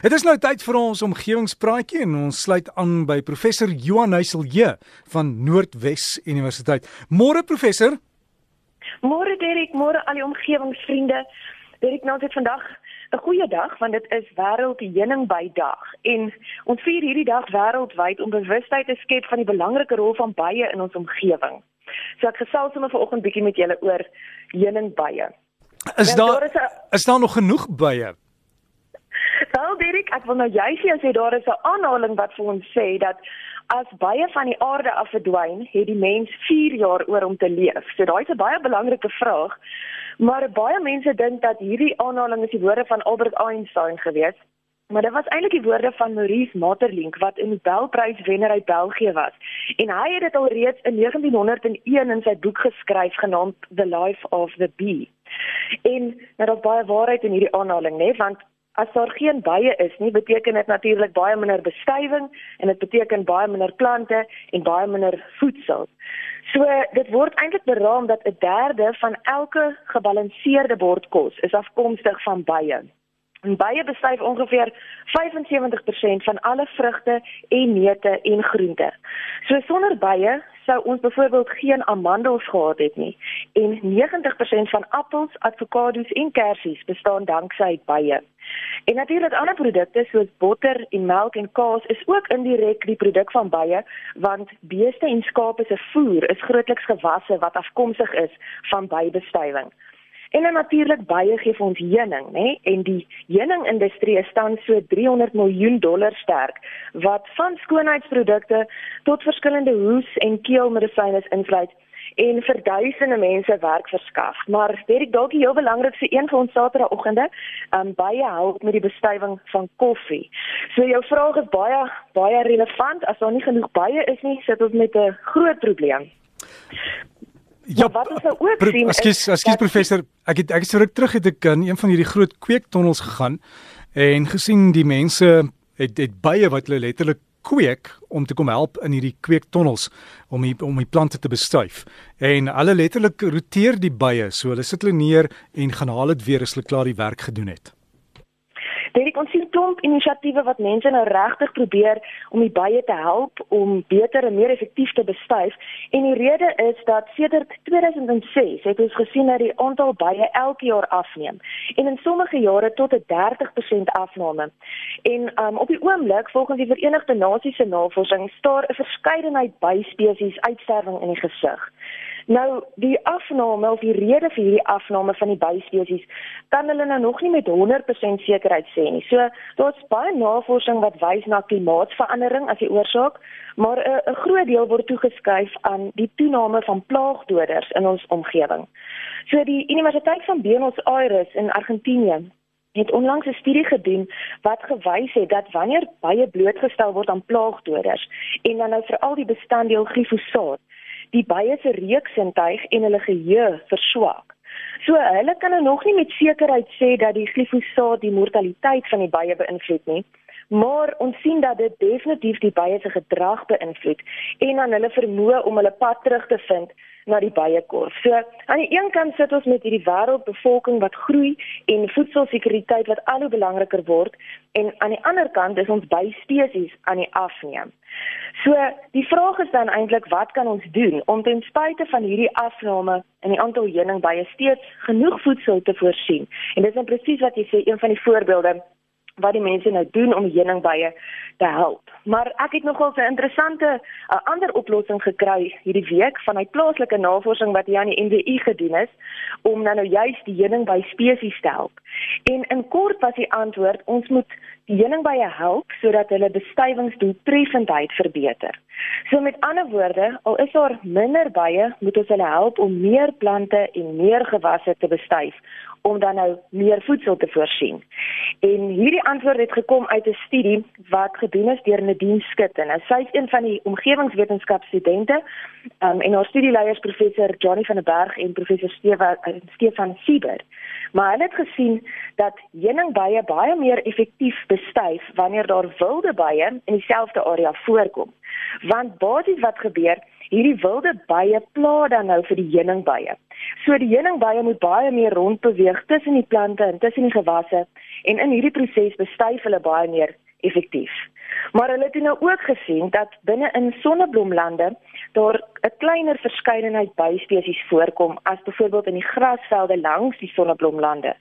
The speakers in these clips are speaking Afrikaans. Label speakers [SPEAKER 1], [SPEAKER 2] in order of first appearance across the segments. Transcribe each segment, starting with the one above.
[SPEAKER 1] Dit is nou tyd vir ons omgewingspraatjie en ons sluit aan by professor Johan Heiselje van Noordwes Universiteit. Môre professor.
[SPEAKER 2] Môre Derek, môre al die omgewingsvriende. Derek, nou dit vandag 'n goeie dag want dit is wêreld heuningbydag en ons vier hierdie dag wêreldwyd om bewustheid te skep van die belangrike rol van bye in ons omgewing. So ek gesels sommer vanoggend bietjie met julle oor heuningbye.
[SPEAKER 1] Is nou, daar, daar is, is daar nog genoeg bye?
[SPEAKER 2] Dirk, ek wil nou juist hier sê daar is 'n aanhaling wat vir ons sê dat as baie van die aarde af verdwyn, het die mens 4 jaar oor om te leef. So daai is 'n baie belangrike vraag. Maar baie mense dink dat hierdie aanhaling is die woorde van Albert Einstein gewees. Maar dit was eintlik die woorde van Maurice Maeterlinck wat 'n Nobelpryswenner uit België was. En hy het dit al reeds in 1901 in sy boek geskryf genaamd The Life of the Bee. En nou daar's baie waarheid in hierdie aanhaling, né, want As daar geen bye is nie, beteken dit natuurlik baie minder bestuiving en dit beteken baie minder plante en baie minder voedsel. So dit word eintlik beraam dat 'n derde van elke gebalanseerde bord kos is afkomstig van bye. En bye bestuif ongeveer 75% van alle vrugte en neute en groente. So sonder bye sou ons byvoorbeeld geen amandels gehad het nie en 90% van appels, avokado's en kersies bestaan danksy bye. En natuurlik ander produkte soos botter en melk en kaas is ook indirek die produk van bye want beeste en skape se voer is grootliks gewasse wat afkomstig is van byebestuiving. En dan natuurlik baie gee vir ons heuning, nê? En die heuningindustrie staan so 300 miljoen dollar sterk wat van skoonheidsprodukte tot verskillende hoes en keelmedisyne insluit en vir duisende mense werk verskaf. Maar dit dalk die heel belangrikste een vir ons Saterdagoggende, um baie help met die bestuiving van koffie. So jou vraag is baie baie relevant. As daar nie genoeg baie is nie, sit ons met 'n groot probleem.
[SPEAKER 1] Ja, maar wat ons nou ook sien Ekskuus, ekskuus professor, ek het ek is terug terug het ek in een van hierdie groot kweektonnels gegaan en gesien die mense het het baie wat hulle letterlik kweek om te kom help in hierdie kweektonnels om die, om die plante te bestuif. En hulle letterlik roteer die bye, so hulle sit hulle neer en gaan haal dit weer as hulle klaar die werk gedoen het.
[SPEAKER 2] Ons sien klomp inisiatiewe wat mense nou regtig probeer om die bye te help om beter en meer effektief te bestuif en die rede is dat sedert 2006 het ons gesien dat die aantal bye elke jaar afneem en in sommige jare tot 'n 30% afname. En um, op die oomblik volgens die Verenigde Nasies se navorsing staar 'n verskeidenheid byspesies uitsterwing in die gesig. Nou die afname of die rede vir hierdie afname van die byspesies kan hulle nou nog nie met 100% sekerheid sê nie. So daar's baie navorsing wat wys na klimaatsverandering as die oorsaak, maar 'n groot deel word toegeskryf aan die toename van plaagdoders in ons omgewing. So die Universiteit van Buenos Aires in Argentinië het onlangs 'n studie gedoen wat gewys het dat wanneer baie blootgestel word aan plaagdoders en dan nou veral die bestanddeel glifosaat die bye se reuksintuig en hulle geheue verswak. So hulle kan nou nog nie met sekerheid sê dat die glifosaat die mortaliteit van die bye beïnvloed nie, maar ons sien dat dit definitief die bye se gedrag beïnvloed en dan hulle vermoë om hulle pad terug te vind na die byekorf. So aan die een kant sit ons met hierdie wêreldbevolking wat groei en voedselsekuriteit wat al hoe belangriker word en aan die ander kant is ons byspesies aan die afneem. So die vraag is dan eintlik wat kan ons doen om ten spyte van hierdie afname in die aantal heuningbye steeds genoeg voedsel te voorsien? En dis net presies wat jy sê een van die voorbeelde wat die mense nou doen om heuningbye te help. Maar ek het nogal 'n interessante uh, ander oplossing gekry hierdie week van my plaaslike navorsing wat hier aan die NWU gedoen is om nou nou juist die heuningby spesies te help. En in kort was die antwoord ons moet die heuningbye help sodat hulle bestuivingsdoeltreffendheid verbeter. So met ander woorde, al is daar minder bye, moet ons hulle help om meer plante en meer gewasse te bestuif om dan nou meer voedsel te voorsien. En hierdie antwoord het gekom uit 'n studie wat gedoen is deur Nadine Skutte. Nou sy is een van die omgewingswetenskapstudente um, en haar studieleiers professor Johnny van der Berg en professor Stewa, uh, Stefan Sieber. Maar hulle het gesien dat heuningbye baie meer effektief bestuif wanneer daar wilde bye in dieselfde area voorkom. Want basies wat gebeur, hierdie wilde bye pla dan nou vir die heuningbye. So die heuningbye moet baie meer rondbeweeg tussen die plante en tussen die gewasse en in hierdie proses bestuif hulle baie meer effektief. Maar hulle het nou ook gesien dat binne in sonneblomlande daar 'n kleiner verskeidenheid byspesies voorkom as byvoorbeeld in die grasvelde langs die sonneblomlande.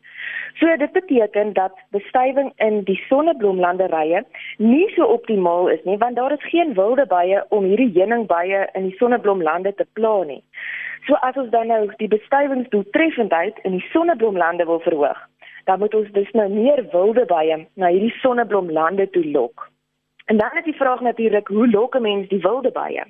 [SPEAKER 2] So dit beteken dat bestuiving in die sonneblomlanderye nie so optimaal is nie want daar is geen wilde bye om hierdie heuningbye in die sonneblomlande te pla nie. So as ons dan nou die bestuivingsdoeltreffendheid in die sonneblomlande wil verhoog, dan moet ons dus nou meer wilde bye na hierdie sonneblomlande toe lok. En dan is die vraag natuurlik, hoe lok 'n mens die wilde bye?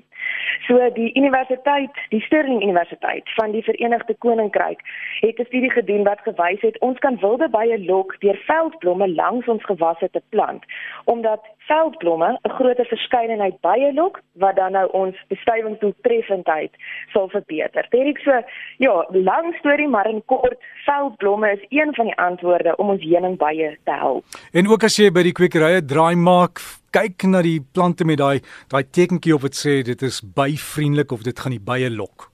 [SPEAKER 2] So die universiteit, die Sterling Universiteit van die Verenigde Koninkryk het 'n studie gedoen wat gewys het ons kan wilde bye lok deur veldblomme langs ons gewasse te plant, omdat veldblomme 'n groter verskeidenheid bye lok wat dan nou ons bestuivingsdoeltreffendheid sal verbeter. Dit is so ja, lang storie maar in kort, veldblomme is een van die antwoorde om ons heuningbye te help.
[SPEAKER 1] En ook as jy by die kwekerye draai maak kyk na die plante met daai daai tekentjie of dit sê dit is byvriendelik of dit gaan die bye lok.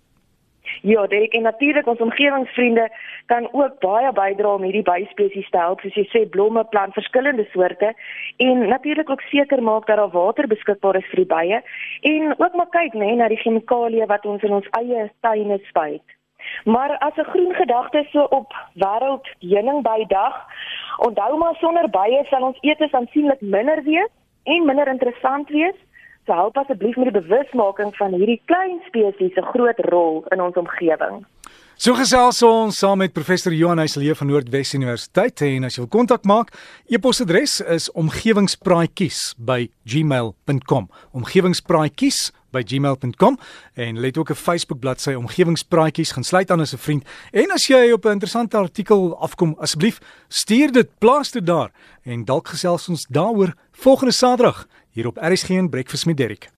[SPEAKER 2] Ja, dit en natuurlik ons omgewingsvriende kan ook baie bydra om hierdie byspesies te help, soos jy sê blomme plant verskillende soorte en natuurlik ook seker maak dat daar water beskikbaar is vir die bye en ook maar kyk nê na die chemikalieë wat ons in ons eie tuine spuit. Maar as 'n groen gedagte so op wêreld heuningbydag, onthou maar sonder bye sal ons etes aansienlik minder wees en minder interessant wees. So help asseblief met die bewusmaking van hierdie klein spesies se groot rol in ons omgewing.
[SPEAKER 1] So gesels ons saam met professor Johan Heiselje van Noordwes Universiteit en as jy wil kontak maak, e-posadres is omgewingspraatjies@gmail.com. Omgewingspraatjies by gmail.com en let ook 'n Facebook bladsy omgewingspraatjies gaan sluit aan as 'n vriend. En as jy op 'n interessante artikel afkom, asseblief stuur dit plaas dit daar en dalk gesels ons daaroor volgende Saterdag hier op RSG en Breakfast met Derrick.